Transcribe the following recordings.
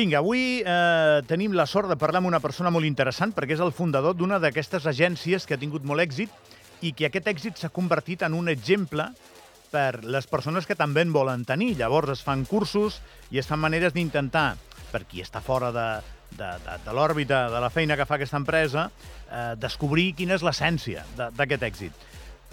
Vinga, avui eh, tenim la sort de parlar amb una persona molt interessant perquè és el fundador d'una d'aquestes agències que ha tingut molt èxit i que aquest èxit s'ha convertit en un exemple per les persones que també en volen tenir. Llavors es fan cursos i es fan maneres d'intentar, per qui està fora de, de, de, de l'òrbita de la feina que fa aquesta empresa, eh, descobrir quina és l'essència d'aquest èxit.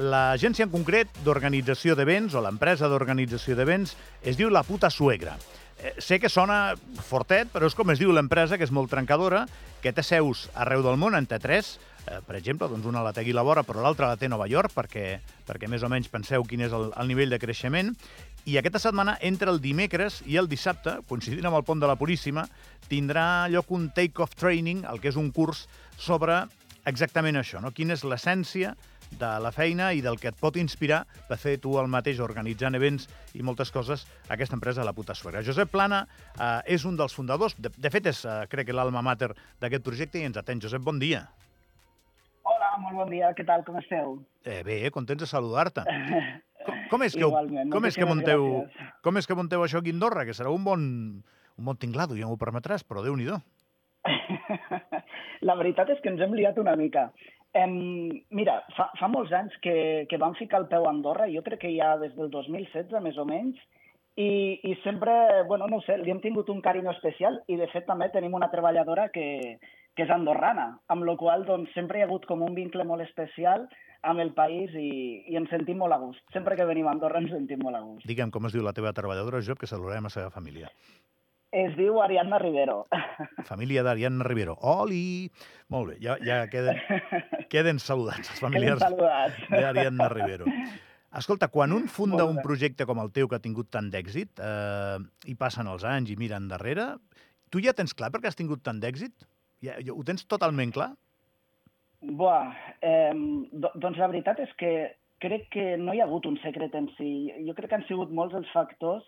L'agència en concret d'organització d'events, o l'empresa d'organització d'events, es diu La Puta Suegra. Eh, sé que sona fortet, però és com es diu l'empresa, que és molt trencadora, que té seus arreu del món, en té tres, eh, per exemple, doncs una la té la vora, però l'altra la té Nova York, perquè, perquè més o menys penseu quin és el, el nivell de creixement. I aquesta setmana, entre el dimecres i el dissabte, coincidint amb el pont de la Puríssima, tindrà lloc un take-off training, el que és un curs sobre exactament això, no? quina és l'essència de la feina i del que et pot inspirar per fer tu el mateix organitzant events i moltes coses a aquesta empresa, la puta suegra. Josep Plana eh, és un dels fundadors, de, de fet és, eh, crec que l'alma mater d'aquest projecte i ens atén. Josep, bon dia. Hola, molt bon dia, què tal, com esteu? Eh, bé, contents de saludar-te. Com, com, és que, Igualment, com, és que monteu, gràcies. com és que monteu això aquí a Andorra? Que serà un bon, un bon tinglado, ja m'ho permetràs, però déu-n'hi-do. La veritat és que ens hem liat una mica. Um, mira, fa, fa molts anys que, que vam ficar el peu a Andorra, jo crec que ja des del 2016, més o menys, i, i sempre, bueno, no sé, li hem tingut un carinyo especial i, de fet, també tenim una treballadora que, que és andorrana, amb la qual doncs, sempre hi ha hagut com un vincle molt especial amb el país i, i ens sentim molt a gust. Sempre que venim a Andorra ens sentim molt a gust. Digue'm com es diu la teva treballadora, Job, que saludem a la seva família. Es diu Ariadna Rivero. Família d'Ariadna Rivero. Oli! Molt bé, ja, ja queden, queden saludats els familiars d'Ariadna Rivero. Escolta, quan un funda un projecte com el teu que ha tingut tant d'èxit, eh, i passen els anys i miren darrere, tu ja tens clar perquè has tingut tant d'èxit? Ja, ho tens totalment clar? Buah, eh, do, doncs la veritat és que crec que no hi ha hagut un secret en si. Jo crec que han sigut molts els factors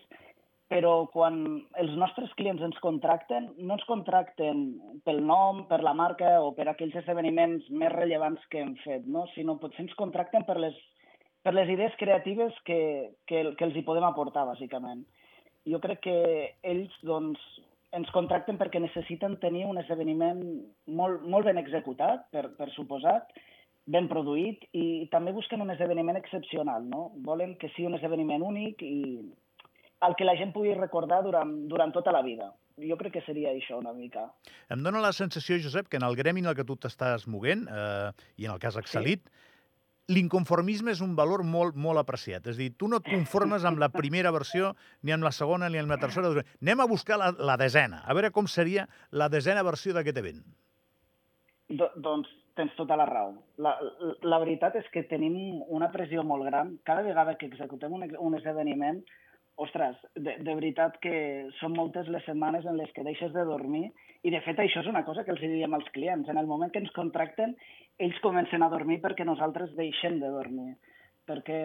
però quan els nostres clients ens contracten, no ens contracten pel nom, per la marca o per aquells esdeveniments més rellevants que hem fet, no? sinó potser ens contracten per les, per les idees creatives que, que, que els hi podem aportar, bàsicament. Jo crec que ells doncs, ens contracten perquè necessiten tenir un esdeveniment molt, molt ben executat, per, per suposat, ben produït, i també busquen un esdeveniment excepcional. No? Volen que sigui un esdeveniment únic i el que la gent pugui recordar durant, durant tota la vida. Jo crec que seria això una mica. Em dóna la sensació, Josep, que en el gremi en el que tu t'estàs moguent, eh, i en el cas Excelit, sí. l'inconformisme és un valor molt, molt apreciat. És a dir, tu no et conformes amb la primera versió, ni amb la segona, ni amb la tercera. Anem a buscar la, la desena, a veure com seria la desena versió d'aquest event. Do, doncs tens tota la raó. La, la veritat és que tenim una pressió molt gran. Cada vegada que executem un, un esdeveniment, ostres, de, de veritat que són moltes les setmanes en les que deixes de dormir i, de fet, això és una cosa que els diem als clients. En el moment que ens contracten, ells comencen a dormir perquè nosaltres deixem de dormir. Perquè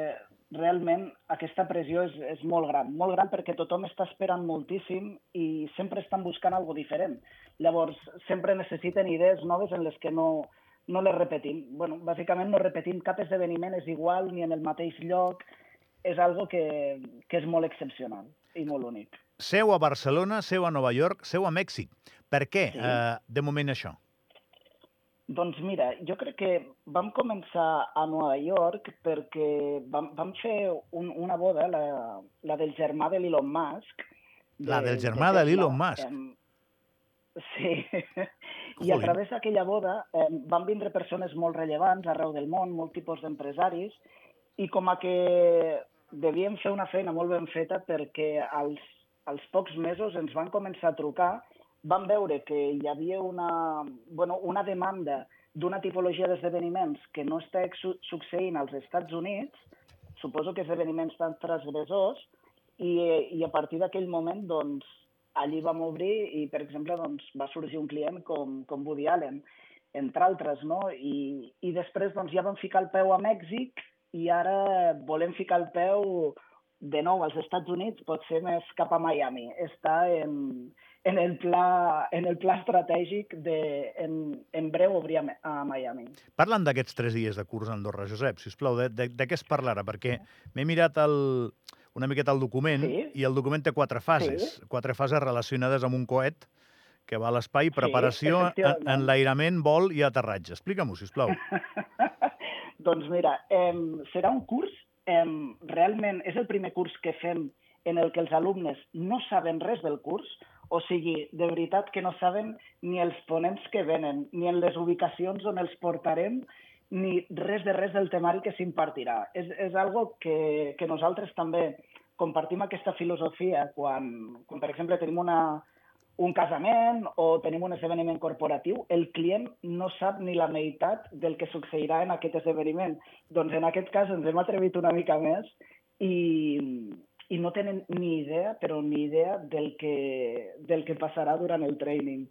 realment aquesta pressió és, és molt gran. Molt gran perquè tothom està esperant moltíssim i sempre estan buscant algo diferent. Llavors, sempre necessiten idees noves en les que no, no les repetim. bueno, bàsicament no repetim cap esdeveniment, és igual, ni en el mateix lloc, és algo que, que és molt excepcional i molt únic. Seu a Barcelona, seu a Nova York, seu a Mèxic. Per què, sí. eh, de moment, això? Doncs mira, jo crec que vam començar a Nova York perquè vam, vam fer un, una boda, la, la del germà de l'Elon Musk. De, la del germà de, de l'Elon Musk? Eh, sí. I a través d'aquella boda eh, van vindre persones molt rellevants arreu del món, molt tipus d'empresaris, i com a que devíem fer una feina molt ben feta perquè als, als pocs mesos ens van començar a trucar, van veure que hi havia una, bueno, una demanda d'una tipologia d'esdeveniments que no està succeint als Estats Units, suposo que esdeveniments tan transgressors, i, i a partir d'aquell moment, doncs, allí vam obrir i, per exemple, doncs, va sorgir un client com, com Woody Allen, entre altres, no? I, i després doncs, ja vam ficar el peu a Mèxic i ara volem ficar el peu de nou als Estats Units, potser més cap a Miami. Està en, en, el, pla, en el pla estratègic de en, en breu obrir a, a Miami. Parlant d'aquests tres dies de curs a Andorra, Josep, si us plau, de, de, de què es parlarà? Perquè m'he mirat el, una miqueta el document sí? i el document té quatre fases, sí? quatre fases relacionades amb un coet que va a l'espai, preparació, sí, enlairament, vol i aterratge. Explica-m'ho, sisplau. doncs mira, eh, serà un curs, eh, realment és el primer curs que fem en el que els alumnes no saben res del curs, o sigui, de veritat que no saben ni els ponents que venen, ni en les ubicacions on els portarem, ni res de res del temari que s'impartirà. És, és algo que, que nosaltres també compartim aquesta filosofia quan, quan per exemple, tenim una, un casament o tenim un esdeveniment corporatiu, el client no sap ni la meitat del que succeirà en aquest esdeveniment. Doncs en aquest cas ens hem atrevit una mica més i, i no tenen ni idea, però ni idea del que, del que passarà durant el training.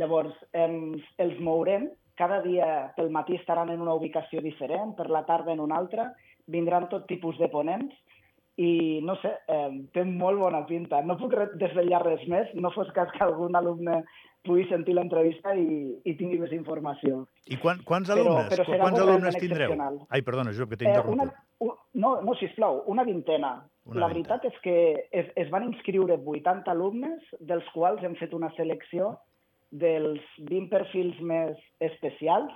Llavors, ens, els mourem, cada dia pel matí estaran en una ubicació diferent, per la tarda en una altra, vindran tot tipus de ponents, i no sé, eh, té molt bona pinta. No puc desvetllar res més, no fos cas que algun alumne pugui sentir l'entrevista i, i tingui més informació. I quan, quants alumnes, però, però quants alumnes tindreu? Ai, perdona, Josep, que t'he interromput. Eh, una, un, no, no, sisplau, una vintena. Una La veritat vintena. és que es, es van inscriure 80 alumnes, dels quals hem fet una selecció dels 20 perfils més especials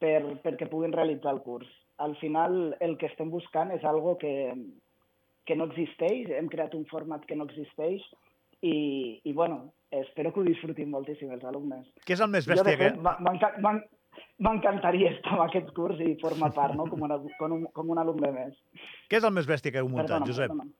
per, perquè puguin realitzar el curs. Al final, el que estem buscant és algo que, que no existeix, hem creat un format que no existeix i, i bueno, espero que ho disfrutin moltíssim els alumnes. Què és el més bèstia? Jo, fet, que... m'encantaria estar en aquest curs i formar part, no?, com, una, com, un, com un alumne més. Què és el més bèstia que heu muntat, perdona, Josep? Perdona.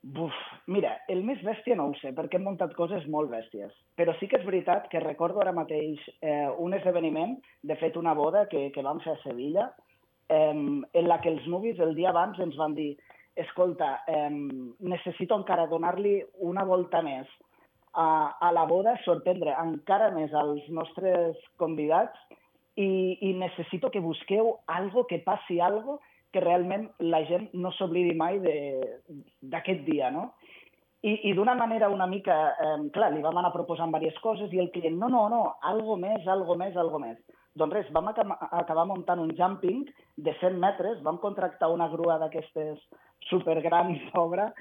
Buf, mira, el més bèstia no ho sé, perquè hem muntat coses molt bèsties. Però sí que és veritat que recordo ara mateix eh, un esdeveniment, de fet una boda que, que vam fer a Sevilla, eh, en la que els nuvis el dia abans ens van dir escolta, eh, necessito encara donar-li una volta més a, a la boda, sorprendre encara més als nostres convidats i, i necessito que busqueu algo, que passi algo que realment la gent no s'oblidi mai d'aquest dia, no? I, i d'una manera una mica, eh, clar, li vam anar proposant diverses coses i el client, no, no, no, algo més, algo més, algo més. Doncs res, vam acabar muntant un jumping de 100 metres, vam contractar una grua d'aquestes supergrans d'obra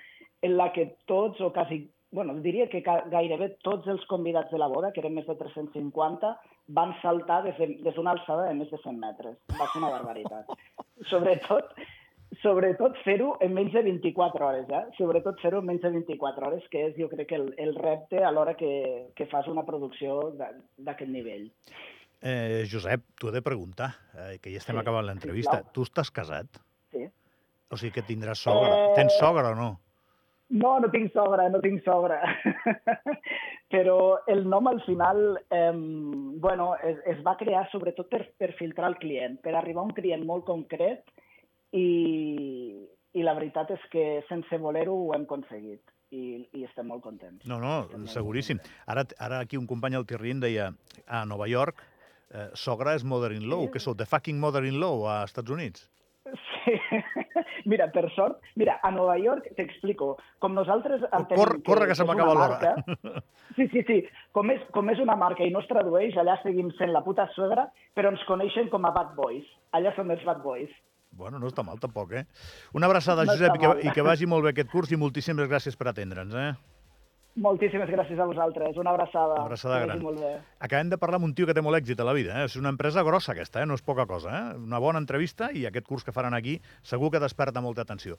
en la que tots, o quasi, bueno, diria que gairebé tots els convidats de la boda, que eren més de 350, van saltar des d'una de, des alçada de més de 100 metres. Va ser una barbaritat. Sobretot, sobretot fer-ho en menys de 24 hores, eh? Sobretot fer-ho en menys de 24 hores, que és, jo crec, el, el repte a l'hora que, que fas una producció d'aquest nivell. Eh, Josep, t'ho he de preguntar, eh, que ja estem sí, acabant l'entrevista. Sí, tu estàs casat? Sí. O sigui que tindràs sogra. Eh... Tens sogra o no? No, no tinc sogra, no tinc sogra. Però el nom al final eh, bueno, es, es va crear sobretot per, per filtrar el client, per arribar a un client molt concret i, i la veritat és que sense voler-ho ho hem aconseguit i, i estem molt contents. No, no, seguríssim. Ara, ara aquí un company al Tirrin deia a Nova York eh, sogra és mother-in-law, sí. que sou the fucking mother-in-law a Estats Units. Sí. Mira, per sort, mira, a Nova York, t'explico, com nosaltres entenem corre, corre que, que se m'acaba l'hora. Sí, sí, sí. Com és, com és una marca i no es tradueix, allà seguim sent la puta suegra, però ens coneixen com a bad boys. Allà som els bad boys. Bueno, no està mal tampoc, eh? Una abraçada, no Josep, i que, i que vagi molt bé aquest curs i moltíssimes gràcies per atendre'ns, eh? Moltíssimes gràcies a vosaltres. Una abraçada. Una abraçada gran. Molt bé. Acabem de parlar amb un tio que té molt èxit a la vida. Eh? És una empresa grossa aquesta, eh? no és poca cosa. Eh? Una bona entrevista i aquest curs que faran aquí segur que desperta molta atenció.